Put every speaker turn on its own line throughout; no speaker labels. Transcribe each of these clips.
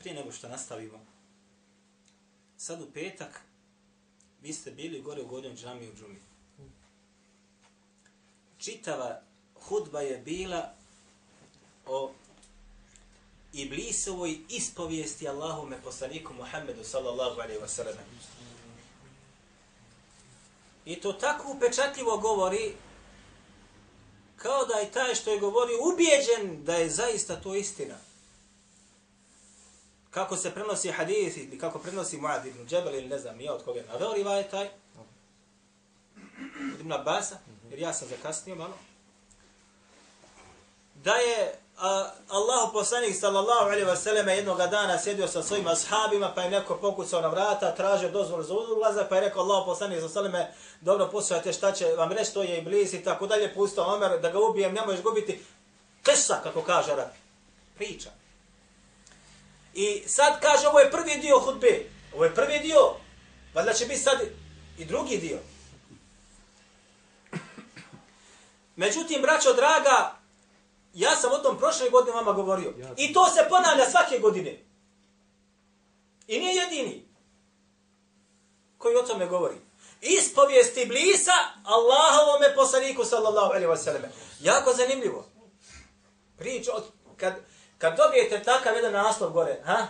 prije nego što nastavimo, sad u petak vi ste bili gore u godinu džami u džumi. Čitava hudba je bila o Iblisovoj ispovijesti Allahume poslaniku Muhammedu sallallahu alaihi wa sallam. I to tako upečatljivo govori kao da je taj što je govorio ubijeđen da je zaista to istina. Kako se prenosi hadis ili kako prenosi Muad ibn Džebel ili ne znam nije od koga je naveo rivaj taj. Od Ibn Abbasa, jer ja sam zakasnio malo. Da je a, Allahu poslanik sallallahu alaihi wa sallam jednog dana sjedio sa svojim ashabima pa je neko pokucao na vrata, tražio dozvolu za ulazak pa je rekao Allahu poslanik sallallahu alaihi wa sallam dobro poslušajte šta će vam reći to je iblis i tako dalje pustao Omer da ga ubijem ne možeš gubiti kesa kako kaže Arab. Priča. I sad kaže ovo je prvi dio hudbe. Ovo je prvi dio. Valjda će biti sad i drugi dio. Međutim, braćo draga, ja sam o tom prošle godine vama govorio. I to se ponavlja svake godine. I nije jedini koji o tome govori. Ispovijest Iblisa Allahovome poslaniku sallallahu alaihi wa sallam. Jako zanimljivo. Priča, od, kad, kad dobijete takav jedan naslov gore, ha?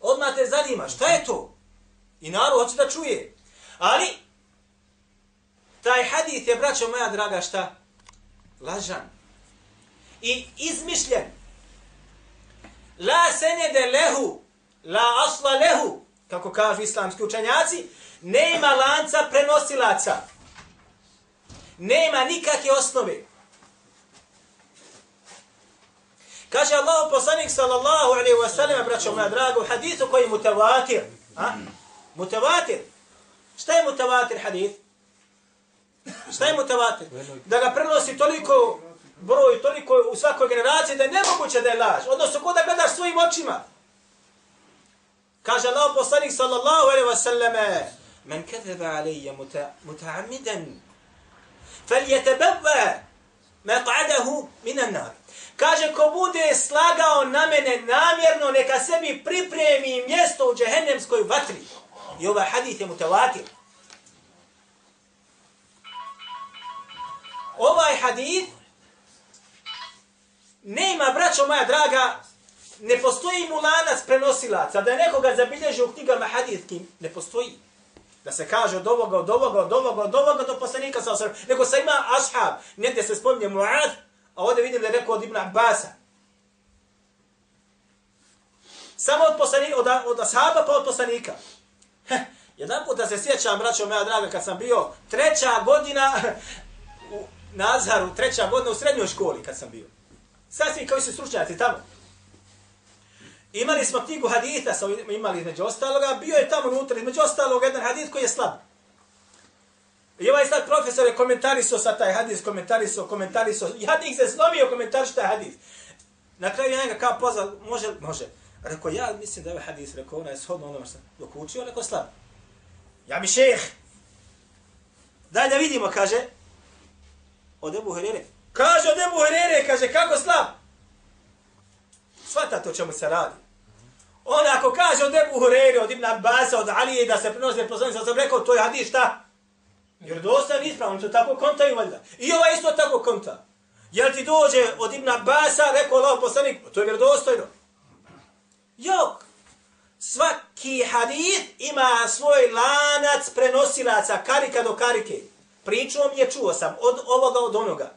odmah te zanima, šta je to? I narod hoće da čuje. Ali, taj hadith je, braćo moja draga, šta? Lažan. I izmišljen. La senede lehu, la asla lehu, kako kažu islamski učenjaci, nema lanca prenosilaca. Nema nikakve osnove. Kaže Allah poslanik sallallahu alaihi wa sallam, braćo moja draga, u hadithu koji je mutavatir. A? Mutavatir. Šta je mutavatir hadith? Šta je mutavatir? Da ga prenosi toliko broj, toliko u svakoj generaciji da je nemoguće da je laž. Odnosno, ko da gledaš svojim očima. Kaže Allah poslanik sallallahu alaihi wa sallam, Men kadheba alaihi muta'amidan, faljetabava maq'adahu minan nar. Kaže, ko bude slagao na mene namjerno, neka sebi pripremi mjesto u džehennemskoj vatri. I ovaj hadith je mutavatir. Ovaj hadith nema, braćo moja draga, ne postoji mu lanac prenosilaca, da je nekoga zabilježi u knjigama hadithkim, ne postoji. Da se kaže od ovoga, od ovoga, od ovoga, od ovoga do poslanika sa osram. Nego sa ima ashab, negdje se spominje Muad, a ovdje vidim da je rekao od Ibn Abbasa. Samo od, poslanika, od, od ashaba pa od poslanika. Heh, jedan put da se sjećam, braćo moja draga, kad sam bio treća godina u Nazharu, treća godina u srednjoj školi kad sam bio. Sad svi koji su stručnjaci tamo. Imali smo knjigu haditha, imali među ostaloga, bio je tamo unutra, među ostaloga jedan hadit koji je slab. I ovaj sad profesor je komentarisao sa taj hadis, komentarisao, komentarisao, i hadith se slomio komentariš taj hadis. Na kraju je njega kao pozval, može, može. Rekao, ja mislim da je ovaj hadis, rekao, ona je shodno onome što dok učio, rekao slab. Ja mi šejh. Daj da vidimo, kaže, od Ebu Herere. Kaže od Ebu Herere, kaže, kako slab? Svata to čemu se radi. On ako kaže od Ebu Hurere, od Ibn Abbas, od Alije da se prenose poslanice, sam rekao, to je hadis šta? Jer dosta nije ispravno, to tako kontaju valjda. I ova isto tako konta. Jel ti dođe od Ibn Abasa, rekao Allah poslanik, to je vjerodostojno. Jok, svaki hadis ima svoj lanac prenosilaca, karika do karike. Pričom je čuo sam, od ovoga, od onoga.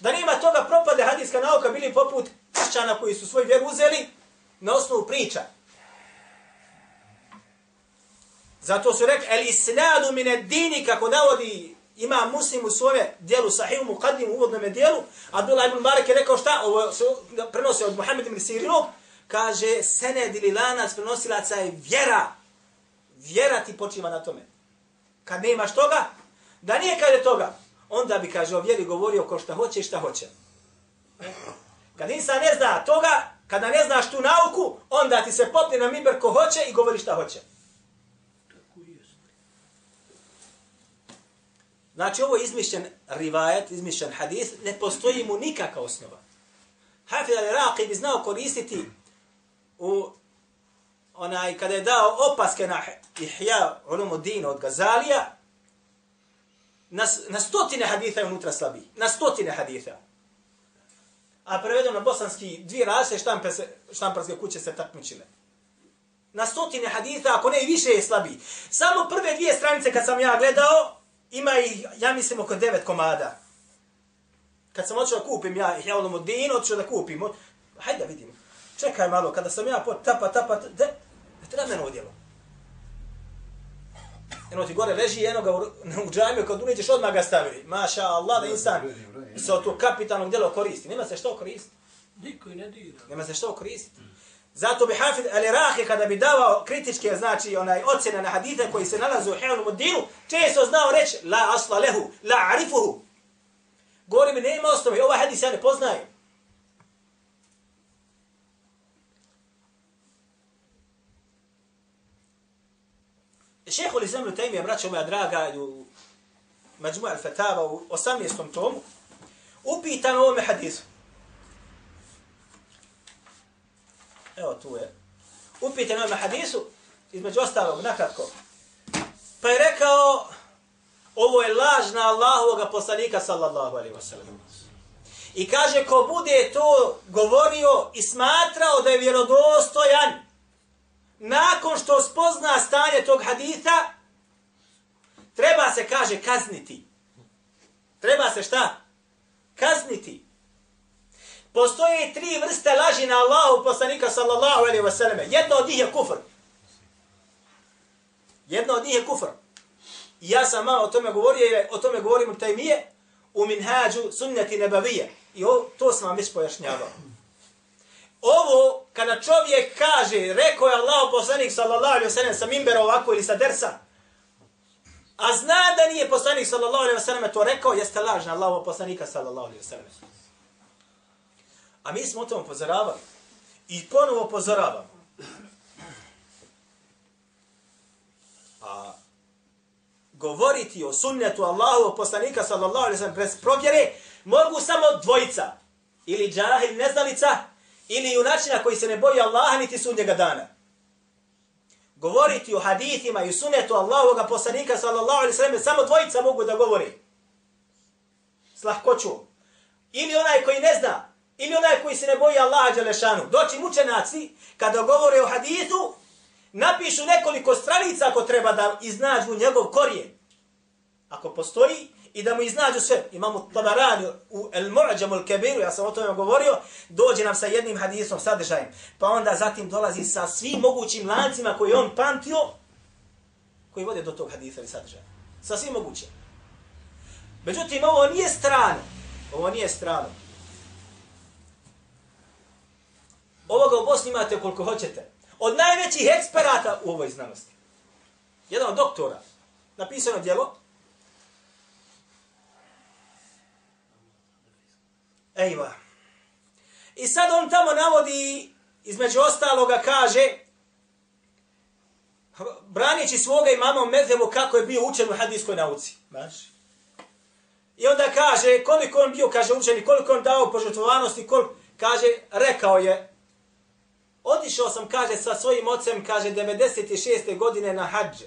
Da nema toga propade hadijska nauka, bili poput kršćana koji su svoj vjeru uzeli na osnovu priča. Zato su rekli, el isnadu mine dini, kako navodi ima muslim u svome dijelu, sahihu muqaddim u uvodnom dijelu, Abdullah ibn Barak je rekao šta, ovo se prenosi od Muhammed ibn Sirinu, kaže, sened ili lanac prenosilaca je vjera. Vjera ti počiva na tome. Kad ne imaš toga, da nije kaže toga, onda bi, kaže, o vjeri govorio ko šta hoće i šta hoće. Kad insan ne zna toga, kada ne znaš tu nauku, onda ti se popne na miber ko hoće i govori šta hoće. Znači, ovo je izmišljen rivajet, izmišljen hadis, ne postoji mu nikakva osnova. Hafid al-Iraqi bi znao koristiti u onaj, kada je dao opaske na Ihya Ulumuddin od Gazalija, na, na stotine haditha je unutra slabi. Na stotine haditha. A prevedeno na bosanski dvije rase štampe se, štamparske kuće se takmičile. Na stotine haditha, ako ne i više je slabi. Samo prve dvije stranice kad sam ja gledao, ima ih, ja mislim, oko devet komada. Kad sam otišao da kupim ja, ja ono modinu, otišao da kupim. Hajde da vidimo. Čekaj malo, kada sam ja po tapa, tapa, de, ne treba mene odjelo. Eno ti gore leži jednog u, u džajmiju, kad uneđeš odmah ga stavili. Maša Allah, da insan se od tog kapitalnog djela koristi. Nema se što koristiti.
Niko i ne dira.
Nema se što koristiti. Zato bi Hafid al-Iraqi kada bi davao kritičke, znači onaj ocjene na hadite koji se nalaze u Hevnu Mudinu, često znao reći la asla lehu, la arifuhu. Govori mi, nema osnove, ovaj hadis ja ne poznajem. Šeho li zemlju tajmija, braćo moja draga, u Mađmu al-Fatava u 18. tomu, upitan o ovome hadisu. Evo tu je. Upitan o ovome hadisu, između ostalog, nakratko. Pa je rekao, ovo je laž na Allahovog poslanika, sallallahu alaihi wasallam. I kaže, ko bude to govorio i smatrao da je vjerodostojan, nakon što spozna stanje tog haditha, treba se, kaže, kazniti. Treba se šta? Kazniti. Postoje tri vrste laži na Allahu poslanika sallallahu alaihi wasallam. Jedno od njih je kufr. Jedno od njih je kufr. I ja sam malo o tome govorio, jer o tome govorim u tajmije, u minhađu sunneti nebavije. I o, to sam vam već pojašnjavao. Ovo, kada čovjek kaže, rekao je Allah poslanik sallallahu alaihi wasallam sa mimbera ovako ili sa dersa, a zna da nije poslanik sallallahu alaihi wasallam to rekao, jeste lažna Allahu poslanika sallallahu alaihi wasallam. A mi smo o tom upozoravali. I ponovo upozoravamo. A govoriti o sunnetu Allahu poslanika sallallahu alaihi sellem bez provjere mogu samo dvojica. Ili džahil neznalica, ili junačina koji se ne boji Allaha niti sudnjega dana. Govoriti o hadithima i sunnetu Allahovog poslanika sallallahu alaihi sellem samo dvojica mogu da govori. S lahkoću. Ili onaj koji ne zna, ili onaj koji se ne boji Allaha Đelešanu. Doći mučenaci, kada govore o hadithu, napišu nekoliko stranica ako treba da iznađu njegov korijen. Ako postoji, i da mu iznađu sve. Imamo Tabarani u El Mu'ađamu El Kebiru, ja sam o tome govorio, dođe nam sa jednim hadisom sadržajem. Pa onda zatim dolazi sa svim mogućim lancima koji on pamtio, koji vode do tog hadisa ili sadržaja. Sa svim mogućim. Međutim, ovo nije strano. Ovo nije strano. Ovoga u Bosni imate koliko hoćete. Od najvećih eksperata u ovoj znanosti. Jedan od doktora. Napisano djelo. Ejva. I sad on tamo navodi, između ostaloga kaže, branići svoga imama Medhevu kako je bio učen u hadijskoj nauci. Znaš? I onda kaže, koliko on bio, kaže učen koliko on dao požutvovanosti, koliko, kaže, rekao je, Otišao sam, kaže, sa svojim ocem, kaže, 96. godine na hađe.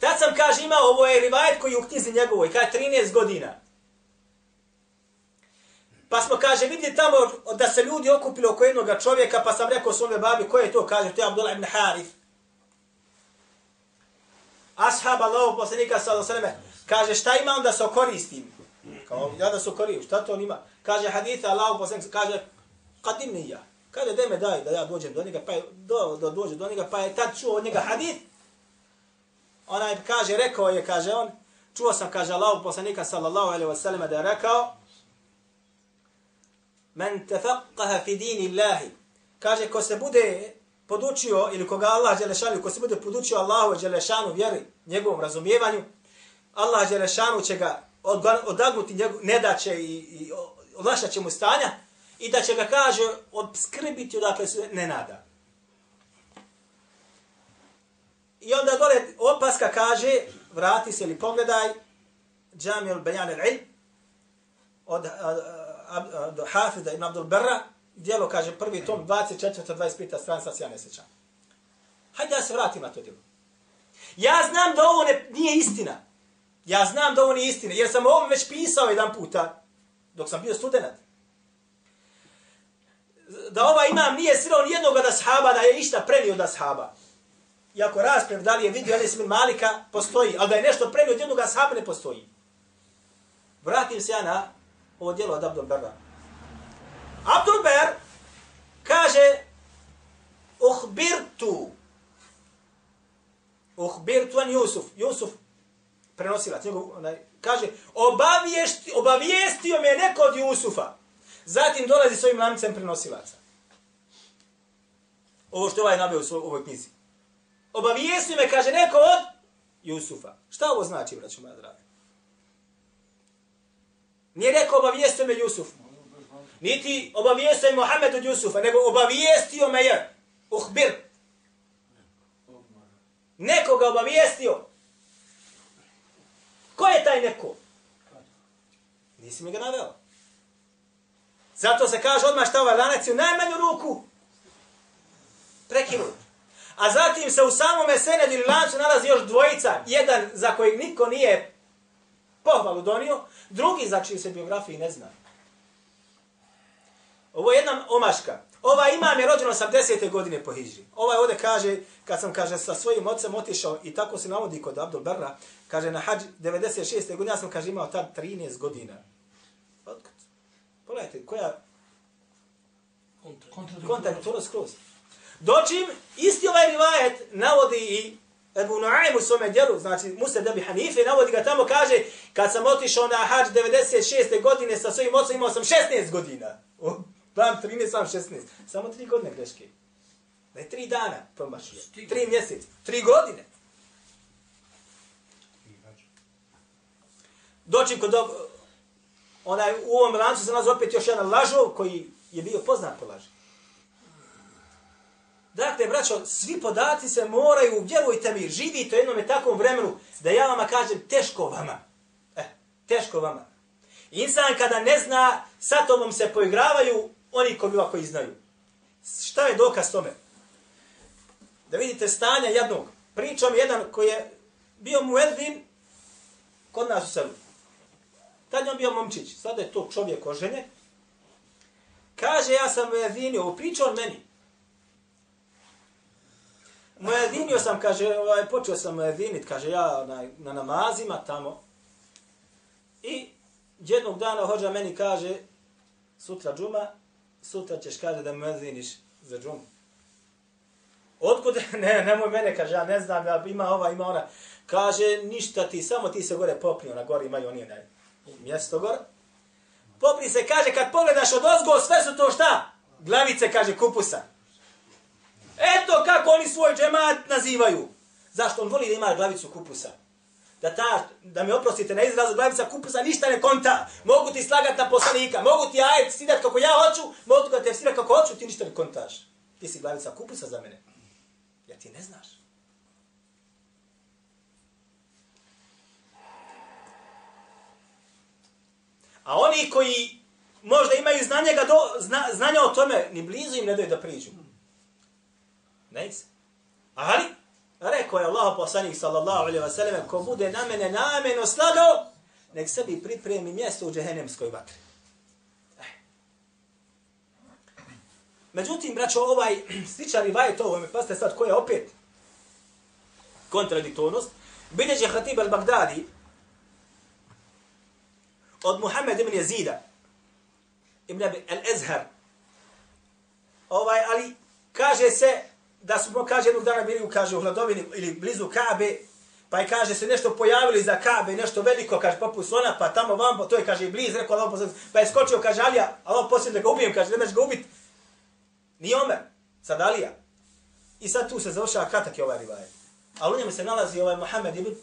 Tad sam, kaže, imao, ovo je rivajet koji je u knjizi njegovoj, kaže, 13 godina. Pa smo, kaže, vidjeli tamo da se ljudi okupili oko jednog čovjeka, pa sam rekao svome babi, ko je to, kaže, to je Abdullah ibn Harif. Ashab Allahov poslanika, sallallahu sallam, kaže, šta ima onda se koristim? Kao, ja da su koristim, šta to on ima? Kaže, haditha Allahu poslanik, kaže, kadim ni ja. Kaže, daj me daj da ja dođem do njega, pa je, do, do, dođe do njega, pa je tad čuo od njega hadith. Onaj kaže, rekao je, kaže on, čuo sam, kaže Allahu poslanika, sallallahu alaihi wasallam, da je rekao, Men tefaqaha fi dini Allahi. Kaže, ko se bude podučio, ili koga Allah Đelešanu, ko se bude podučio Allahu Đelešanu vjeri, njegovom razumijevanju, Allah Đelešanu će ga odagnuti, ne nedaće i, i olakšat će mu stanja, i da će ga, kaže, obskrbiti odakle se ne nada. I onda dole opaska kaže, vrati se ili pogledaj, Džami al-Bayan al-Ilm, od do Hafida ibn Abdul Berra, dijelo kaže prvi tom 24. 25. stranica se ja ne sjećam. Hajde da se vratim na to dijelo. Ja znam da ovo ne, nije istina. Ja znam da ovo nije istina, jer sam ovo već pisao jedan puta, dok sam bio student. Da ova imam nije sirao nijednog da ashaba, da je išta prenio da ashaba. Iako rasprav da li je vidio Enes Malika, postoji, ali da je nešto prenio od jednog ashaba ne postoji. Vratim se ja na ovo djelo od Abdul Berra. Abdul Ber kaže uhbirtu uhbirtu an Jusuf. Jusuf prenosilac. Njegov, onaj, kaže obavijesti, obavijestio me neko od Jusufa. Zatim dolazi s ovim lancem prenosilaca. Ovo što ovaj nabio u ovoj knjizi. Obavijestio me, kaže, neko od Jusufa. Šta ovo znači, braću moja draga? Nije rekao obavijestio me Jusuf. Niti obavijestio je Mohamed od Jusufa, nego obavijestio me je. Uhbir. Nekoga obavijestio. Ko je taj neko? Nisi mi ga naveo. Zato se kaže odmah šta ovaj lanac u najmanju ruku prekinut. A zatim se u samome senedu ili lancu nalazi još dvojica. Jedan za kojeg niko nije pohvalu donio, drugi za čiju se biografiji ne zna. Ovo je jedna omaška. Ova imam je rođeno 80. godine po Hidžri. Ovaj ovdje kaže, kad sam kaže sa svojim ocem otišao i tako se navodi kod Abdul Berra, kaže na hađ 96. godine, ja sam kaže imao tad 13 godina. Otkud? Pogledajte, koja... Kontradiktorno skroz. Dočim, isti ovaj rivajet navodi i Ebu Nuaym u svome djelu, znači Musa Debi Hanife, navodi ga tamo, kaže, kad sam otišao na hađ 96. godine sa svojim ocem, imao sam 16 godina. Plan 13, sam 16. Samo 3 godine greške. Ne 3 dana promašio. 3 mjesec. 3 godine. Doći kod onaj, u ovom lancu se nalazi opet još jedan lažov koji je bio poznat po laži. Dakle, braćo, svi podaci se moraju, vjerujte mi, živite u jednom takvom vremenu, da ja vama kažem, teško vama. E, teško vama. Insan kada ne zna, sa tomom se poigravaju oni koji ovako znaju. Šta je dokaz tome? Da vidite stanja jednog. Pričam jedan koji je bio mueddin kod nas u selu. Tad je on bio momčić. Sada je to čovjek oženje. Kaže, ja sam mueddinio. Ovo priča on meni. Mueddinio sam, kaže, ovaj, počeo sam mueddinit, kaže, ja na, na namazima tamo. I jednog dana hođa meni kaže, sutra džuma, sutra ćeš kaže da mueddiniš za džumu. Otkud? Ne, nemoj mene, kaže, ja ne znam, ja, ima ova, ima ona. Kaže, ništa ti, samo ti se gore popni, ona gore imaju oni onaj mjesto gore. Popri se, kaže, kad pogledaš od ozgo, sve su to šta? Glavice, kaže, kupusa. Eto kako oni svoj džemat nazivaju. Zašto on voli da ima glavicu kupusa? Da, ta, da mi oprostite na izrazu glavica kupusa ništa ne konta. Mogu ti slagat na poslanika, mogu ti ajet sidat kako ja hoću, mogu ti te sidat kako hoću, ti ništa ne kontaš. Ti si glavica kupusa za mene. Ja ti ne znaš. A oni koji možda imaju znanje, ga do, zna, znanja o tome, ni blizu im ne daju da priđu. Ne se. Ali, rekao je Allah poslanik sallallahu alaihi wa sallam, ko bude na mene nameno slagao, nek sebi pripremi mjesto u džehennemskoj vatri. Eh. Međutim, braćo, ovaj sličan rivaj to, ovo mi pasite sad koja opet kontradiktornost, bilježe Hatib al-Baghdadi od Muhammed ibn Jezida ibn al-Ezhar ovaj, ali kaže se da smo, kaže, jednog dana bili, kaže, u hladovini ili blizu Kabe, Pa je kaže se nešto pojavili za Kabe, nešto veliko, kaže poput slona, pa tamo vam, to je kaže i bliz, rekao Allah posljedno, pa je skočio, kaže Alija, Allah posljedno da ga ubijem, kaže, nemaš ga ubiti. Nije Omer, sad Alija. I sad tu se završava kratak je ovaj rivajet. Ali u njemu se nalazi ovaj Mohamed ibn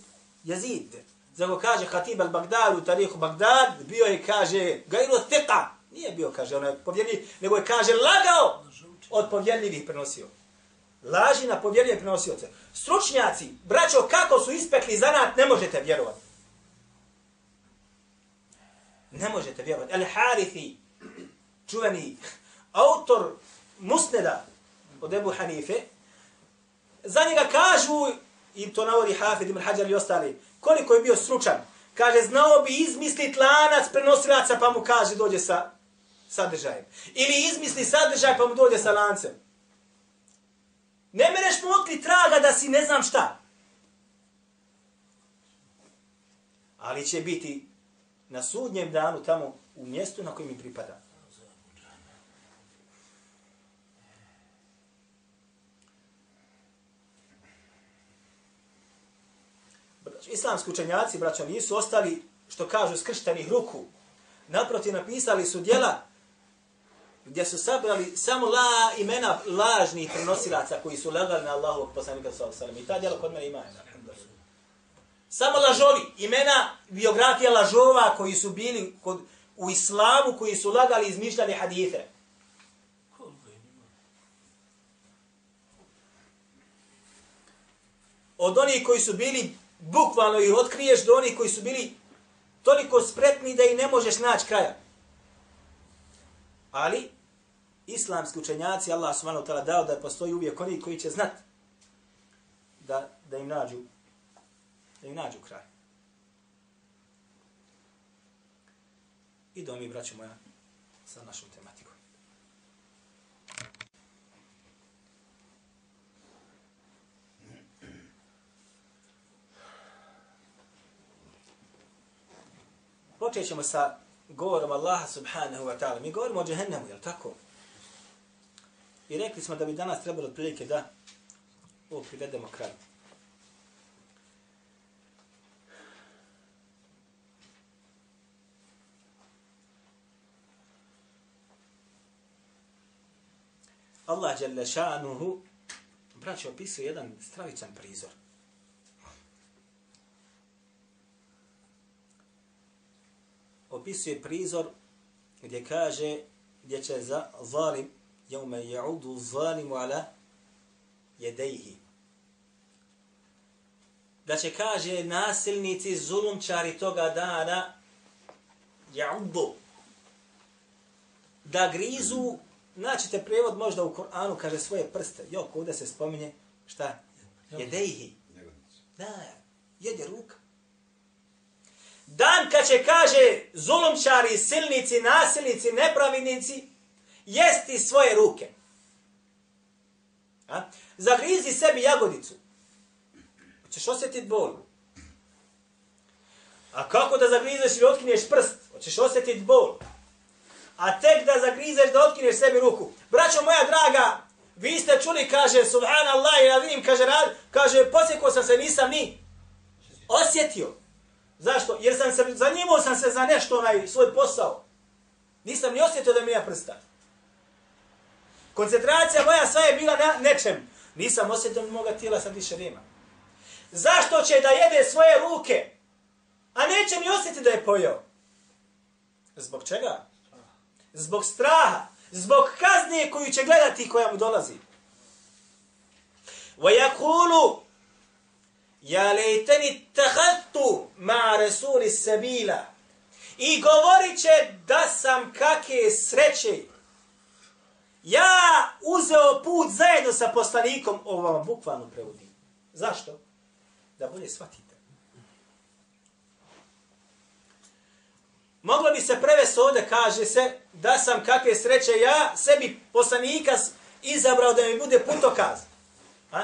Yazid. Zago kaže Hatib al-Bagdad u tarihu Bagdad, bio je, kaže, gajru tika. Nije bio, kaže, onaj povjerljiv, nego je, kaže, lagao od povjerljivih prenosio. Laži na povjerljive prenosioce. Stručnjaci, braćo, kako su ispekli zanat, ne možete vjerovati. Ne možete vjerovati. El Harithi, čuveni autor Musneda od Ebu Hanife, za njega kažu, i to navodi Hafid ibn Hajar i ostali, koliko je bio stručan. Kaže, znao bi izmislit lanac prenosilaca pa mu kaže dođe sa sadržajem. Ili izmisli sadržaj pa mu dođe sa lancem. Ne mereš mu otkriti traga da si ne znam šta. Ali će biti na sudnjem danu tamo u mjestu na kojem mi pripada. Znači, islamski učenjaci, braćo, nisu ostali, što kažu, skrštenih ruku. Naproti napisali su dijela gdje su sabrali samo la imena lažnih prenosilaca koji su lagali na Allahovog poslanika sallallahu alejhi I ta djela kod mene ima. Samo lažovi, imena, biografija lažova koji su bili kod, u islamu, koji su lagali i izmišljali hadithe. Od onih koji su bili, bukvalno ih otkriješ, do onih koji su bili toliko spretni da i ne možeš naći kraja. Ali, islamski učenjaci, Allah subhanahu wa ta'ala dao da postoji uvijek oni koji će znat da, da im nađu da im nađu kraj. I do mi, moja, sa našom temom. Počet ćemo sa govorom Allaha subhanahu wa ta'ala. Mi govorimo o džehennemu, jel tako? I rekli smo da bi danas trebalo otprilike da ovo privedemo kraju. Allah jalla šanuhu braće opisuje jedan stravičan prizor. Opisuje prizor gdje kaže gdje će za zalim jevme ja'udu zalimu ala jedejhi. Da će kaže nasilnici zulumčari toga dana ja'udu da grizu Naćite prijevod možda u Koranu, kaže svoje prste. Jo, kuda se spominje, šta? Jedejhi. Da, jede ruka. Dan kad će, kaže, zulumčari, silnici, nasilnici, nepravidnici, jesti svoje ruke. A? Zagrizi sebi jagodicu. Hoćeš osjetiti bol. A kako da zagrizeš ili otkineš prst? Hoćeš osjetiti bol. A tek da zagrizeš da otkineš sebi ruku. Braćo moja draga, vi ste čuli, kaže, subhanallah, ja vidim, kaže, rad, kaže, posjekao sam se, nisam ni osjetio. Zašto? Jer sam se, zanimao sam se za nešto, onaj svoj posao. Nisam ni osjetio da mi je prsta. Koncentracija moja sva je bila na nečem. Nisam osjetio da moga tijela sam više nema. Zašto će da jede svoje ruke, a neće mi osjetiti da je pojao? Zbog čega? Zbog straha. Zbog kaznije koju će gledati koja mu dolazi. وَيَقُولُ Ja lejteni tahattu ma resuli sabila. I govorit će da sam kake sreće ja uzeo put zajedno sa poslanikom, ovo vam bukvalno prevodim. Zašto? Da bolje shvatite. Moglo bi se prevesti ovdje, kaže se, da sam kakve sreće ja sebi poslanika izabrao da mi bude putokaz. A?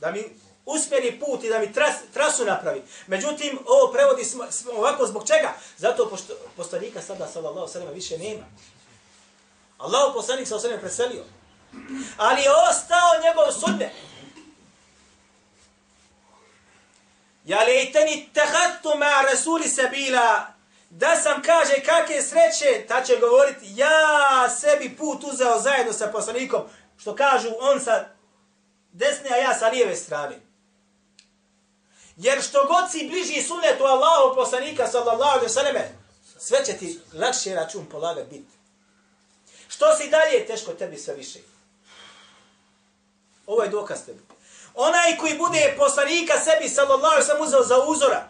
Da mi usmjeri put i da mi tras, trasu napravi. Međutim, ovo prevodi smo, smo ovako zbog čega? Zato pošto poslanika sada, sallallahu sallam, više nema. Allah poslanik sa osvijem preselio. Ali je ostao njegov sudne. Ja lejteni tehattu ma rasuli sabila. Da sam kaže kakve sreće, ta će govoriti ja sebi put uzeo zajedno sa poslanikom. Što kažu on sa desne, a ja sa lijeve strane. Jer što god si bliži sunnetu Allahu poslanika sallallahu alaihi sallame, sve će ti lakše račun polagat biti. Što si dalje, teško tebi sve više. Ovo je dokaz tebi. Onaj koji bude poslanika sebi sallallahu alaihi sallam uzeo za uzora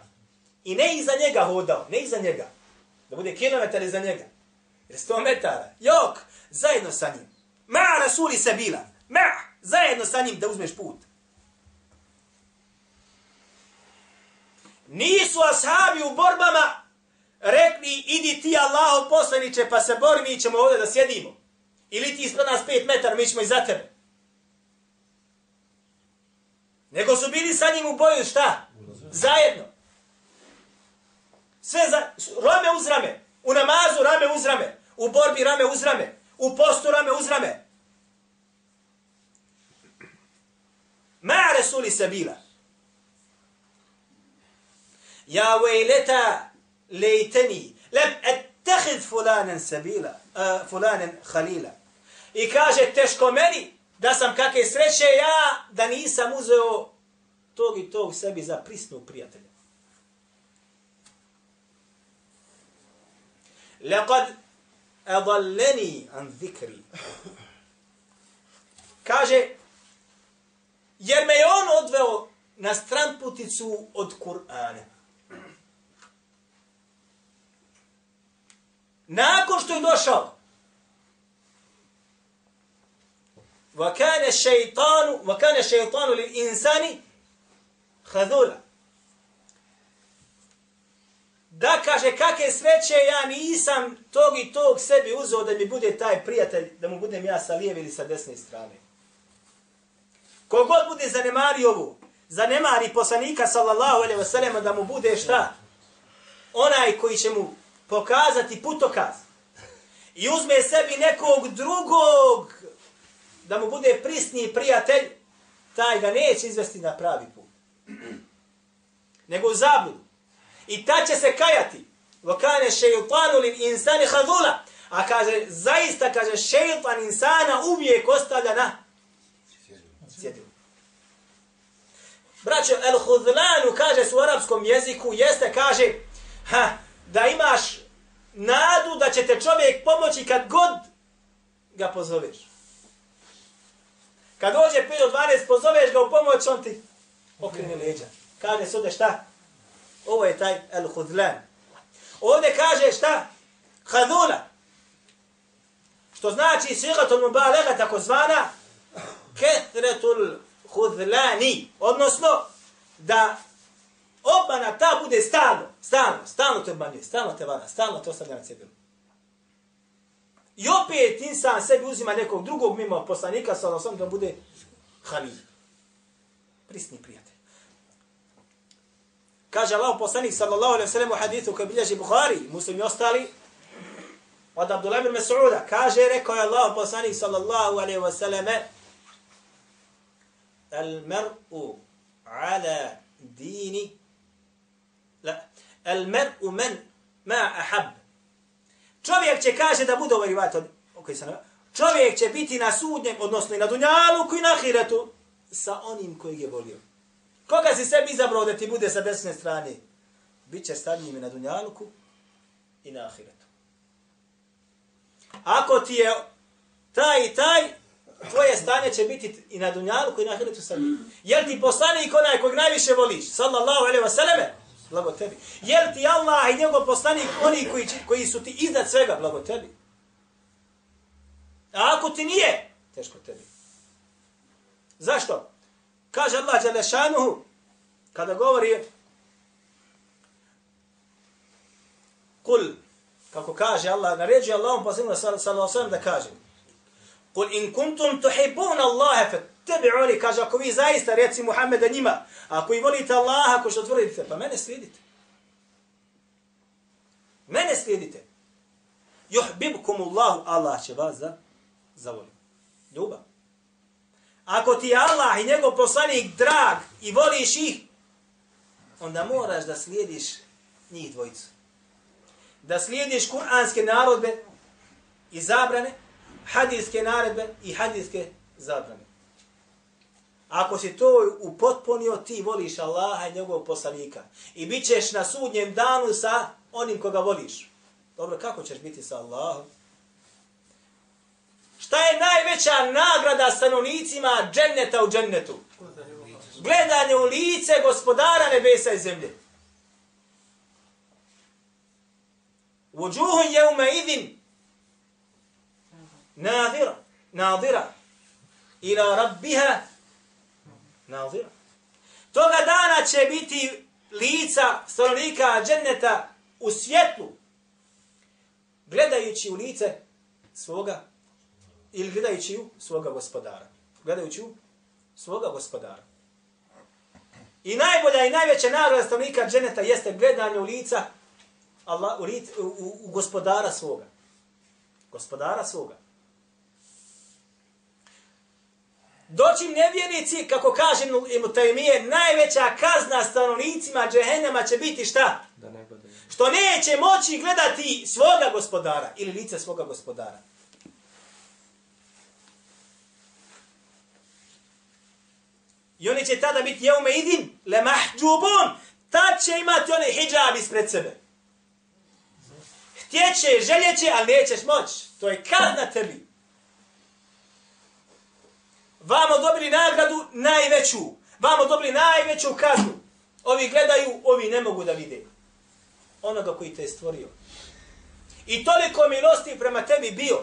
i ne iza njega hodao, ne iza njega, da bude kilometar iza njega, jer sto metara, jok, zajedno sa njim. Ma rasuli sabila, ma, zajedno sa njim da uzmeš put. Nisu ashabi u borbama rekli, idi ti Allaho poslaniće, pa se bori, mi ćemo ovdje da sjedimo. Ili ti ispred nas pet metara, mi ćemo iza tebe. Nego su bili sa njim u boju, šta? Zajedno. Sve za, rame uz rame. U namazu rame uz rame. U borbi rame uz rame. U postu rame uz rame. Ma resuli se bila. Ja vejleta lejteni. Lem ettehid fulanen sabila. Uh, fulanen halila. I kaže, teško meni, da sam kakve sreće ja, da nisam uzeo tog i tog sebi za prisnog prijatelja. Lekad adalleni an zikri. Kaže, jer me je on odveo na stran puticu od Kur'ana. Nakon što je došao, وكان الشيطان وكان الشيطان للإنسان خذولا da kaže kakve sreće ja nisam tog i tog sebi uzeo da mi bude taj prijatelj, da mu budem ja sa lijeve ili sa desne strane. Kogod bude zanemari ovu, zanemari poslanika sallallahu alaihi wasallam da mu bude šta? Onaj koji će mu pokazati putokaz i uzme sebi nekog drugog da mu bude prisni prijatelj, taj ga neće izvesti na pravi put. Nego u zabludu. I ta će se kajati. Vokane šeitanu lin insani hadula. A kaže, zaista kaže, šeitan insana uvijek ostavlja na sjedilu. Braćo, el hudlanu, kaže su u arapskom jeziku, jeste, kaže, ha, da imaš nadu da će te čovjek pomoći kad god ga pozoveš. Kad dođe 5 do 12, pozoveš ga u pomoć, on ti okrene leđa. Kaže se ovdje šta? Ovo je taj el-hudlan. Ovdje kaže šta? Hadula. Što znači sigatul mubalega tako zvana ketretul hudlani. Odnosno, da obmana ta bude stalno. Stalno, stalno te obmanjuje, stalno te vara, stalno te ostavlja na cjedilu. I opet insan sebi uzima nekog drugog mimo poslanika, sa onom da bude halil. Prisni prijatelj. Kaže Allah poslanik sallallahu alaihi sallam u hadithu koji bilježi Bukhari, muslim i ostali, od Abdullah ibn Mas'uda, kaže, rekao je Allah poslanik sallallahu alaihi wa sallam, al mar'u ala dini, la, al mar'u man ma ahab, Čovjek će kaže da bude ovaj rivat od okay, sam, Čovjek će biti na sudnjem, odnosno i na dunjalu, i na ahiretu, sa onim kojeg je volio. Koga si sebi izabrao da ti bude sa desne strane? Biće sa njim i na dunjaluku i na ahiretu. Ako ti je taj i taj, tvoje stanje će biti i na dunjaluku i na ahiretu sa njim. Jel ti poslanik onaj kojeg najviše voliš? Sallallahu alaihi wa sallame? Blago tebi. Jel ti Allah i njegov poslanik oni koji, koji su ti iznad svega? Blago tebi. A ako ti nije, teško tebi. Zašto? Kaže Allah Đelešanuhu, kada govori kul, kako kaže Allah, naređuje Allahom poslaniku sallallahu sallam da kaže kul in kuntum tuhibuna Allahe tebe oni, kaže, ako vi zaista reci Muhammeda njima, ako i volite Allaha, ako što tvrdite, pa mene slijedite. Mene slijedite. Juhbibkum Allahu, Allah će vas za, zavoliti. Ljubav. Ako ti je Allah i njegov poslanik drag i voliš ih, onda moraš da slijediš njih dvojicu. Da slijediš kuranske narodbe i zabrane, hadijske naredbe i hadijske zabrane. Ako si to upotpunio, ti voliš Allaha i njegovog poslanika. I bit ćeš na sudnjem danu sa onim koga voliš. Dobro, kako ćeš biti sa Allahom? Šta je najveća nagrada stanovnicima dženneta u džennetu? Gledanje u lice gospodara nebesa i zemlje. Vođuhun je ume idin nadira, nadira ila rabbiha nadira. Toga dana će biti lica stanovnika dženneta u svjetlu, gledajući u lice svoga ili gledajući u svoga gospodara. Gledajući u svoga gospodara. I najbolja i najveća nagrada stanovnika dženeta jeste gledanje u lica Allah, u, u, u gospodara svoga. Gospodara svoga. Doćim nevjernici, kako kaže im tajmije, najveća kazna stanovnicima džehennema će biti šta?
Da ne gledaju.
Što neće moći gledati svoga gospodara ili lice svoga gospodara. I oni će tada biti jeume idin, le mahđubun, tad će imati one hijab ispred sebe. Htjeće, željeće, ali nećeš moći. To je kazna tebi. Vamo dobili nagradu najveću. Vamo dobili najveću kaznu. Ovi gledaju, ovi ne mogu da vide. Onoga koji te je stvorio. I toliko milosti prema tebi bio.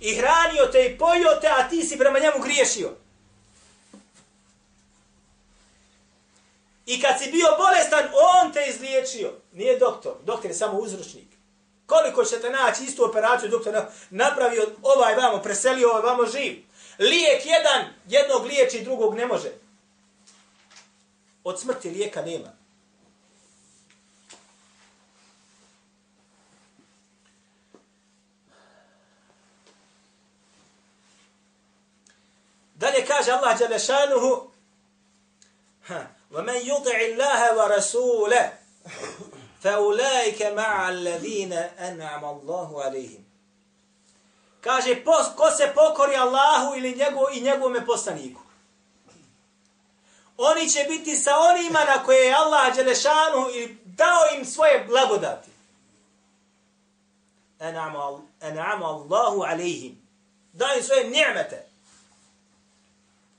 I hranio te i pojio te, a ti si prema njemu griješio. I kad si bio bolestan, on te izliječio. Nije doktor. Doktor je samo uzročnik. Koliko ćete naći istu operaciju, doktor napravio ovaj vamo, preselio ovaj vamo živ. Lijek jedan, jednog liječi, drugog ne može. Od smrti lijeka nema. Dalje kaže Allah Đalešanuhu, وَمَنْ يُطِعِ اللَّهَ وَرَسُولَهُ فَأُولَٰئِكَ مَعَ الَّذِينَ أَنْعَمَ اللَّهُ عَلَيْهِمْ Kaže, pos, ko se pokori Allahu ili njegov, i njegovome poslaniku. Oni će biti sa onima na koje je Allah Đelešanu i dao im svoje blagodati. En'amu Allahu alaihim. Dao im svoje ni'mete.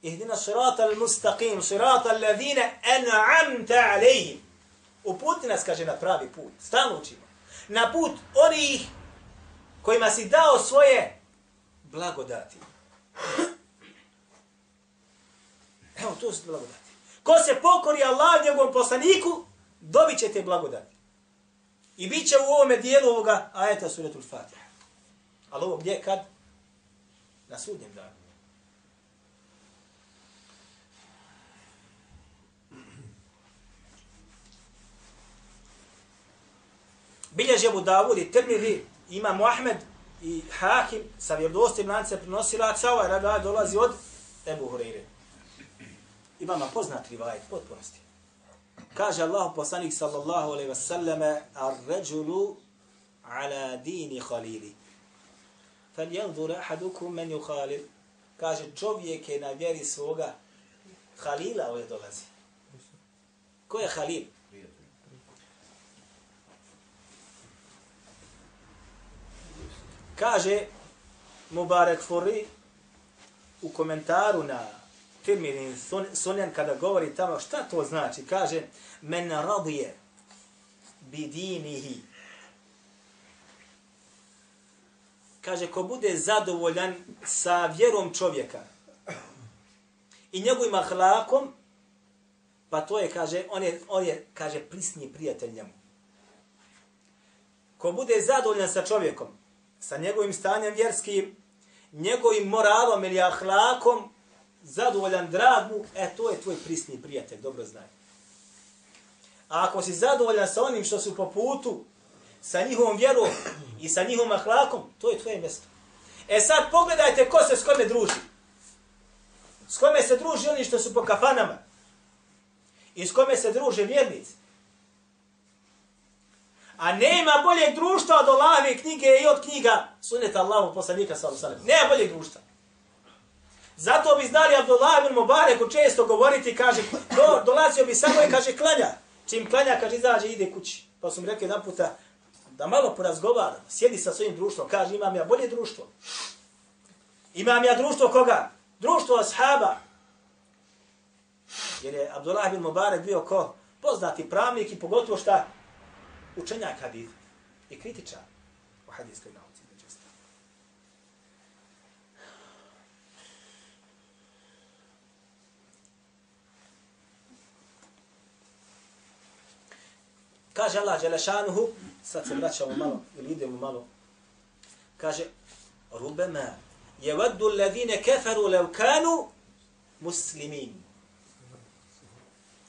Ihdina sirata al-mustaqim, sirata al-ladhina en'amta alaihim. Uputi nas, kaže, na pravi put. Stalno učimo. Na put onih kojima si dao svoje blagodati. Evo, to su blagodati. Ko se pokori Allah njegovom poslaniku, dobit će te blagodati. I bit će u ovome dijelu ovoga ajeta suratul Fatiha. Ali ovo gdje, kad? Na sudnjem danu. Bilježe mu Davud i Tirmidhi, ima Muhammed i Hakim sa vjerdostim lance prenosilaca, ovaj rada dolazi od Ebu Hureyre. Imama poznat rivajet, potpunosti. Kaže Allah poslanik sallallahu alaihi wa sallame, ar ređulu ala dini khalili. Fal janzur ahadukum men yukhalil. Kaže čovjek je na vjeri svoga Halila ovdje dolazi. Ko je Halil? Kaže Mubarek Furi u komentaru na Tirmidin Sunjan kada govori tamo šta to znači. Kaže men radije bidinihi. Kaže ko bude zadovoljan sa vjerom čovjeka i njegovim ahlakom, pa to je, kaže, on je, on je kaže, prisni prijatelj njemu. Ko bude zadovoljan sa čovjekom, sa njegovim stanjem vjerskim, njegovim moralom ili ahlakom, zadovoljan dragu, e, to je tvoj prisni prijatelj, dobro znaj. A ako si zadovoljan sa onim što su po putu, sa njihovom vjerom i sa njihovom ahlakom, to je tvoje mjesto. E sad pogledajte ko se s kome druži. S kome se druži oni što su po kafanama. i s kome se druže vjernici. A nema boljeg društva od Allahove knjige i od knjiga suneta Allahu poslanika sallallahu alejhi ve sellem. Nema boljeg društva. Zato bi znali Abdullah ibn Mubarak često govoriti, kaže, do, dolazio bi samo i kaže, klanja. Čim klanja, kaže, izađe, ide kući. Pa su mi rekli jedan puta, da malo porazgovara, sjedi sa svojim društvom, kaže, imam ja bolje društvo. Imam ja društvo koga? Društvo ashaba. Jer je Abdullah ibn Mubarak bio ko? Poznati pravnik i pogotovo šta? Učenjak hadith. I kritičar u hadijskoj nauci. Kaže Allah Đelešanuhu, sad se vraćamo malo, ili idemo malo, kaže, rubema, je vaddu ledine keferu levkanu muslimin.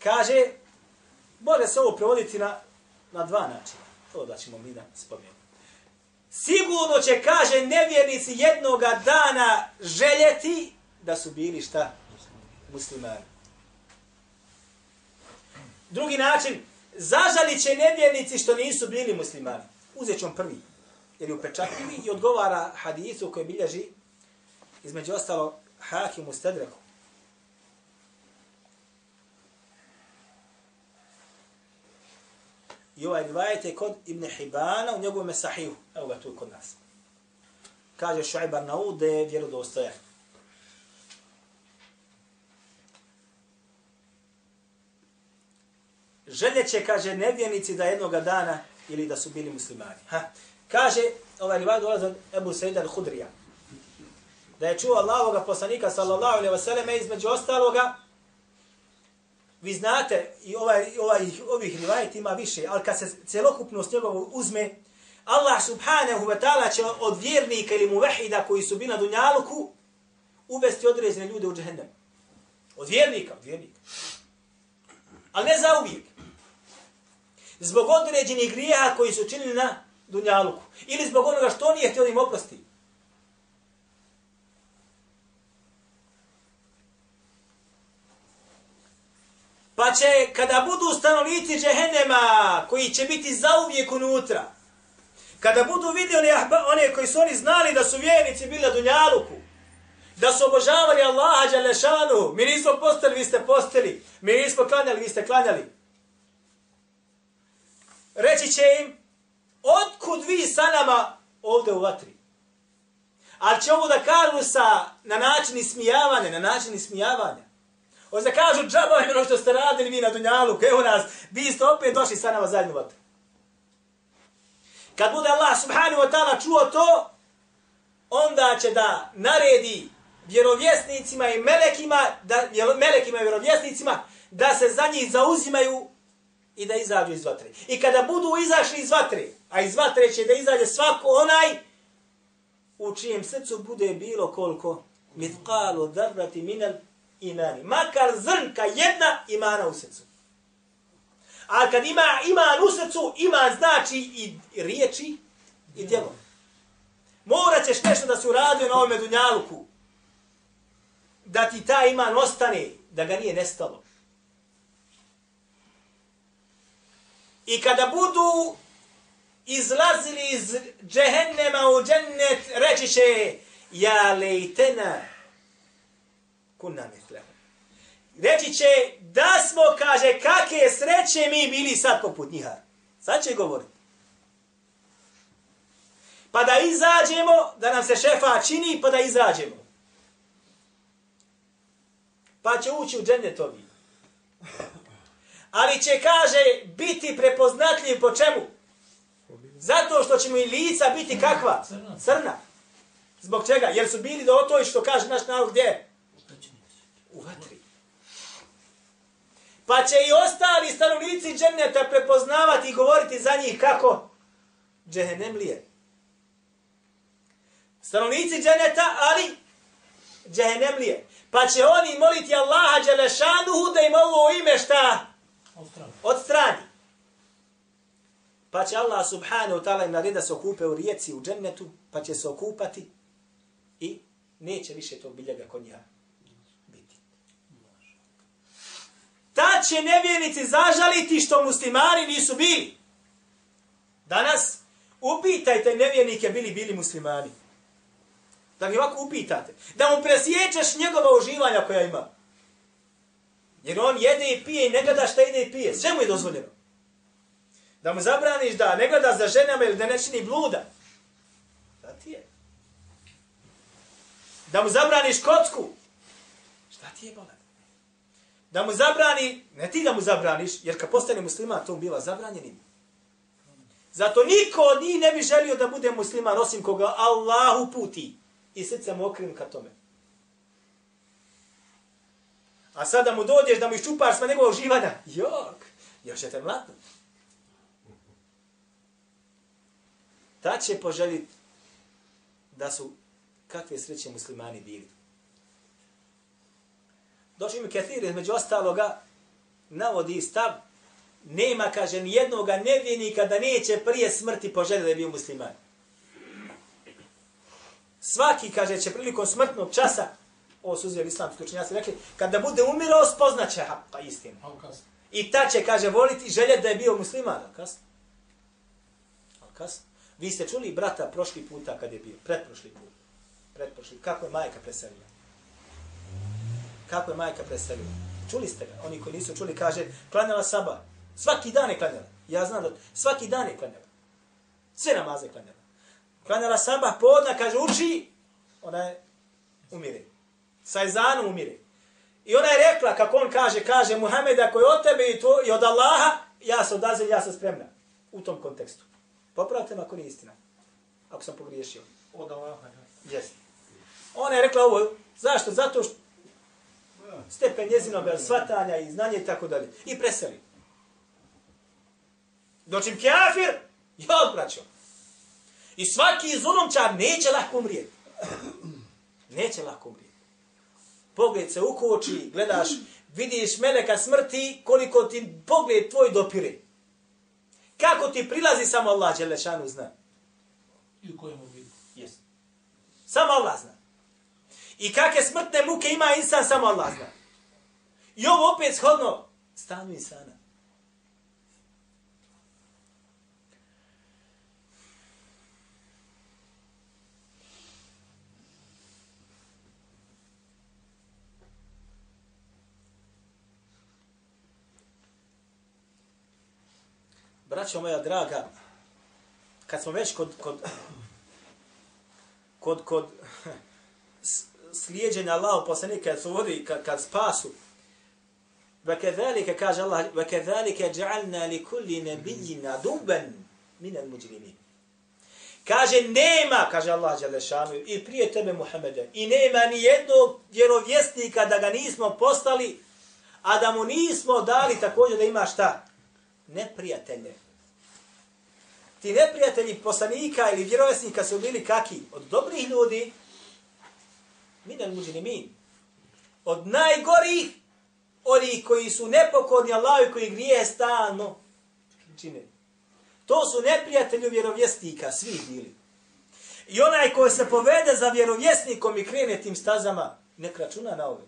Kaže, može se ovo prevoditi na, na dva načina. To da ćemo mi da spomenuti. Sigurno će, kaže, nevjernici jednoga dana željeti da su bili šta? Muslimani. Drugi način, zažalit će nevjernici što nisu bili muslimani. Uzet ću prvi, jer je upečatljivi i odgovara hadisu koji bilježi između ostalo Hakim u Stedreku. I ovaj rivajet je kod Ibn Hibana u njegovom sahihu. Evo ga tu kod nas. Kaže Šuaib Arnaud da je vjerodostojan. željeće, kaže, nevjernici da jednoga dana ili da su bili muslimani. Ha. Kaže, ovaj rivajet dolazi od Ebu Sejda al-Hudrija, da je čuo Allahoga poslanika, sallallahu alaihi wa sallam, između ostaloga, vi znate, i ovaj, ovaj, ovih rivajet ima više, ali kad se celokupnost njegovu uzme, Allah subhanahu wa ta'ala će od vjernika ili muvahida koji su bili na Dunjaluku uvesti određene ljude u džehennem. Od vjernika, od vjernika. Ali ne za uvijek zbog određenih grijeha koji su činili na dunjaluku. Ili zbog onoga što nije htio im oprosti. Pa će, kada budu stanovnici džehennema, koji će biti zauvijek unutra, kada budu vidjeli one koji su oni znali da su vjernici bili na dunjaluku, da su obožavali Allaha Đalešanu, mi nismo postali, vi ste postali, mi nismo klanjali, vi ste klanjali, reći će im, otkud vi sa nama ovde u vatri? Ali će ovo da kažu sa, na način ismijavanja, na način ismijavanja. Ovo da kažu, džaba je ono što ste radili vi na Dunjalu, evo nas, vi ste opet došli sa nama zadnju u. Kad bude Allah subhanahu wa ta'ala čuo to, onda će da naredi vjerovjesnicima i melekima, da, melekima i vjerovjesnicima, da se za njih zauzimaju i da izađu iz vatre. I kada budu izašli iz vatre, a iz vatre će da izađe svako onaj u čijem srcu bude bilo koliko mitqalu dharrati minal imani. Makar zrnka jedna imana u srcu. A kad ima iman u srcu, iman znači i riječi i djelo. Morat ćeš nešto da se uradio na ovome dunjaluku. Da ti ta iman ostane, da ga nije nestalo. I kada budu izlazili iz džehennema u džennet, reći će, ja lejtena kunna mitlema. Reći će, da smo, kaže, kakve sreće mi bili sad poput njiha. Sad će govoriti. Pa da izađemo, da nam se šefa čini, pa da izađemo. Pa će ući u džennetovi ali će, kaže, biti prepoznatljiv po čemu? Zato što će mu i lica biti kakva? Crna. Zbog čega? Jer su bili do toj što kaže naš narod gdje? U vatri. Pa će i ostali stanovnici dženeta prepoznavati i govoriti za njih kako? Džehennemlije. Stanovnici dženeta, ali džehennemlije. Pa će oni moliti Allaha Đelešanuhu da im ovo ime šta? Od strani. Pa će Allah subhanahu ta'ala im naredi da se okupe u rijeci u džennetu, pa će se okupati i neće više tog biljega kod njega Ta će nevjernici zažaliti što muslimani nisu bili. Danas upitajte nevjernike bili bili muslimani. Da ga ovako upitate. Da mu presječeš njegova uživanja koja ima. Jer on jede i pije i ne gleda šta ide i pije. Sve mu je dozvoljeno. Da mu zabraniš da ne gleda za ženama ili da ne čini bluda. Šta ti je? Da mu zabraniš kocku. Šta ti je, bolan? Da mu zabrani, ne ti da mu zabraniš, jer kad postane musliman, to bila zabranjenim. Zato niko od njih ne bi želio da bude musliman, osim koga Allahu puti. I srce mu okrim ka tome. A sada mu dođeš da mu iščupaš sva njegova uživanja. Jok, još je te mlatno. Ta će poželiti da su kakve sreće muslimani bili. Došli mi Kathir, između ostaloga, navodi stav, nema, kaže, ni jednog nevjenika da neće prije smrti poželjeti da je bio musliman. Svaki, kaže, će prilikom smrtnog časa, ovo su uzeli islamski učenjaci, rekli, kada bude umirao, spoznaće, ha, pa istina. I ta će, kaže, voliti i željeti da je bio musliman. A kasno? A kasno? Vi ste čuli brata prošli puta kad je bio, pretprošli put. Pretprošli, kako je majka preselila? Kako je majka preselila? Čuli ste ga? Oni koji nisu čuli, kaže, klanjala saba. Svaki dan je klanjala. Ja znam da svaki dan je klanjala. Sve namaze klanjala. Klanjala saba, podna, kaže, uči, ona je umire. Sa ezanom umire. I ona je rekla, kako on kaže, kaže, Muhammed, ako je od tebe i, to, i od Allaha, ja sam odazir, ja sam spremna. U tom kontekstu. Popravite me ako nije istina. Ako sam pogriješio.
Od Allaha.
Yes. Ona je rekla ovo, zašto? Zato što stepen njezinog svatanja i znanja i tako dalje. I preseli. Dočim kafir, ja odbraćo. I svaki zulumčar neće lahko umrijeti. Neće lahko umrijeti. Pogled se ukoči, gledaš, vidiš meleka smrti, koliko ti pogled tvoj dopire. Kako ti prilazi samo Allah, Đelešanu zna.
I u kojem obliku.
Yes. Samo Allah zna. I kakve smrtne muke ima insan, samo Allah zna. I ovo opet shodno stanju insana. Braćo moja draga, kad smo već kod, kod, kod, kod slijedženja Allahu poslanika kad su vodi kad, kad spasu وكذلك kaže Allah وكذلك جعلنا لكل نبي عدوا من المجرمين Kaže, nema, kaže Allah Đalešanu, i prije tebe Muhammede, i nema ni jednog vjerovjesnika da ga nismo postali, a da mu nismo dali također da ima šta? Neprijatelje. Ti neprijatelji poslanika ili vjerovjesnika su bili kaki? Od dobrih ljudi, minal muđinimin. Od najgorih, oni koji su nepokorni Allah i koji grije stalno čine. To su neprijatelji vjerovjesnika, svi bili. I onaj koji se povede za vjerovjesnikom i krene tim stazama, nek računa na ove.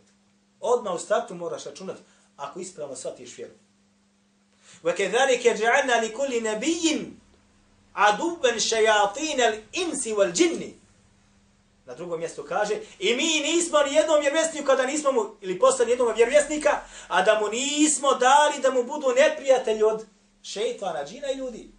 Odmah u startu moraš računati, ako ispravno shvatiš vjeru. وَكَذَلِكَ جَعَلْنَا لِكُلِّ نَبِيٍّ عَدُوبًا شَيَاطِينَ الْإِنْسِ وَالْجِنِّ Na drugom mjestu kaže, i mi nismo ni jednom vjerovjesniku kada nismo mu, ili postali jednom vjerovjesnika, a da mu nismo dali da mu budu neprijatelji od šeitana, džina i ljudi.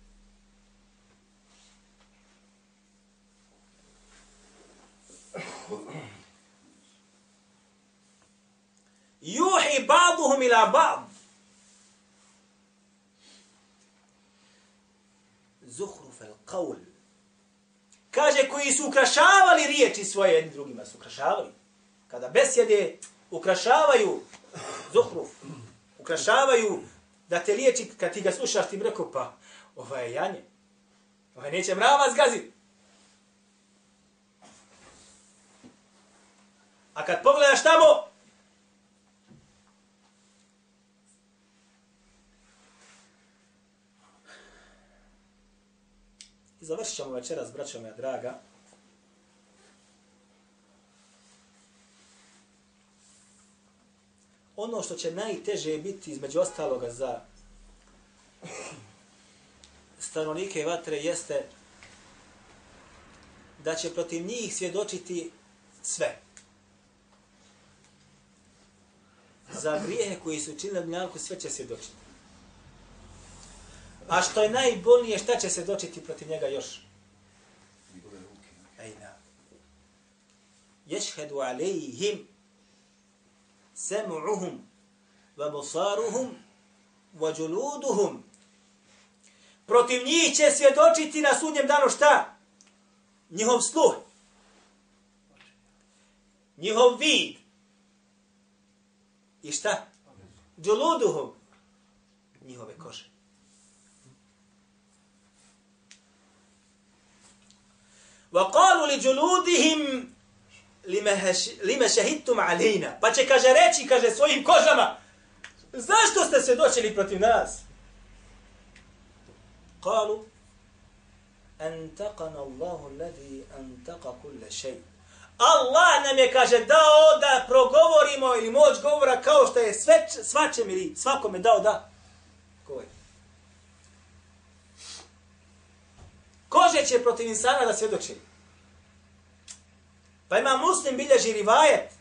Juhi ba'duhum ila ba'd. Zuhruf al-qawl. Kaže, koji su ukrašavali riječi svoje jedni drugima, su ukrašavali. Kada besjede, ukrašavaju zuhruf, ukrašavaju da te riječi, kad ti ga slušaš, ti bi rekao, pa, ovo je janje. Ovo neće mrava zgazit. A kad pogledaš tamo, završit ćemo večeras, braćo moja draga. ono što će najteže biti između ostaloga za stanovnike vatre jeste da će protiv njih svjedočiti sve. Za grijehe koji su učinili na sve će svjedočiti. A što je najbolnije, šta će se dočiti protiv njega još? Ejna. Ješhedu alejhim sem'uhum wa basaruhum wa juluduhum. Protiv njih će svjedočiti na sudnjem danu šta? Njihov sluh. Njihov vid. I šta? Juluduhum. Njihove kože. وقالوا لجلودهم lima šahidtum alejna. Pa će, kaže, reći, kaže, svojim kožama, zašto ste se doćeli protiv nas? Kalu, antaqana Allahu alladhi antaqa kulla shay. Allah nam je, kaže, dao da progovorimo ili moć govora kao što je sve, svačem ili svakome dao da. Ko Kože će protiv insana da svjedoči. Pa ima muslim bilježi rivajet.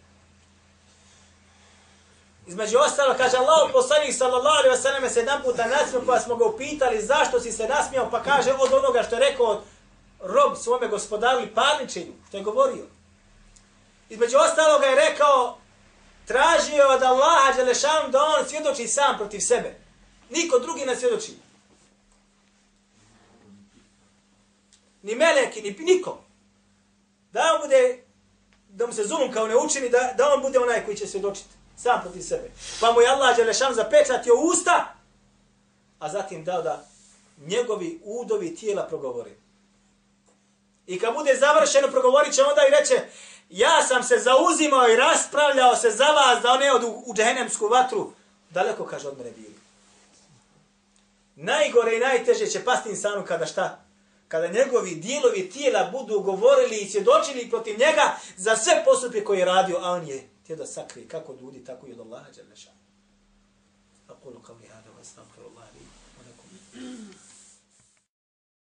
Između ostalo, kaže Allah, poslanik sallallahu alaihi wa sallam se jedan puta nasmio, pa smo ga upitali zašto si se nasmio, pa kaže od onoga što je rekao rob svome gospodaru i parničenju, što je govorio. Između ostalo ga je rekao, tražio od Allaha Đelešanu da on svjedoči sam protiv sebe. Niko drugi ne svjedoči. Ni meleki, ni niko. Da on bude da mu se zulum kao ne učini, da, da on bude onaj koji će se sam protiv sebe. Pa mu je Allah Đelešan zapečatio usta, a zatim dao da njegovi udovi tijela progovori. I kad bude završeno, progovorit će onda i reće, ja sam se zauzimao i raspravljao se za vas da one odu u džehennemsku vatru. Daleko, kaže, od mene bili. Najgore i najteže će pasti insanu kada šta? Kada njegovi dijelovi tijela budu govorili i svjedočili protiv njega za sve postupke koje je radio, a on je te da sakrije kako od ljudi, tako i od Allaha. Aqulu qavli hada wa astaghfirullahi wa lakum.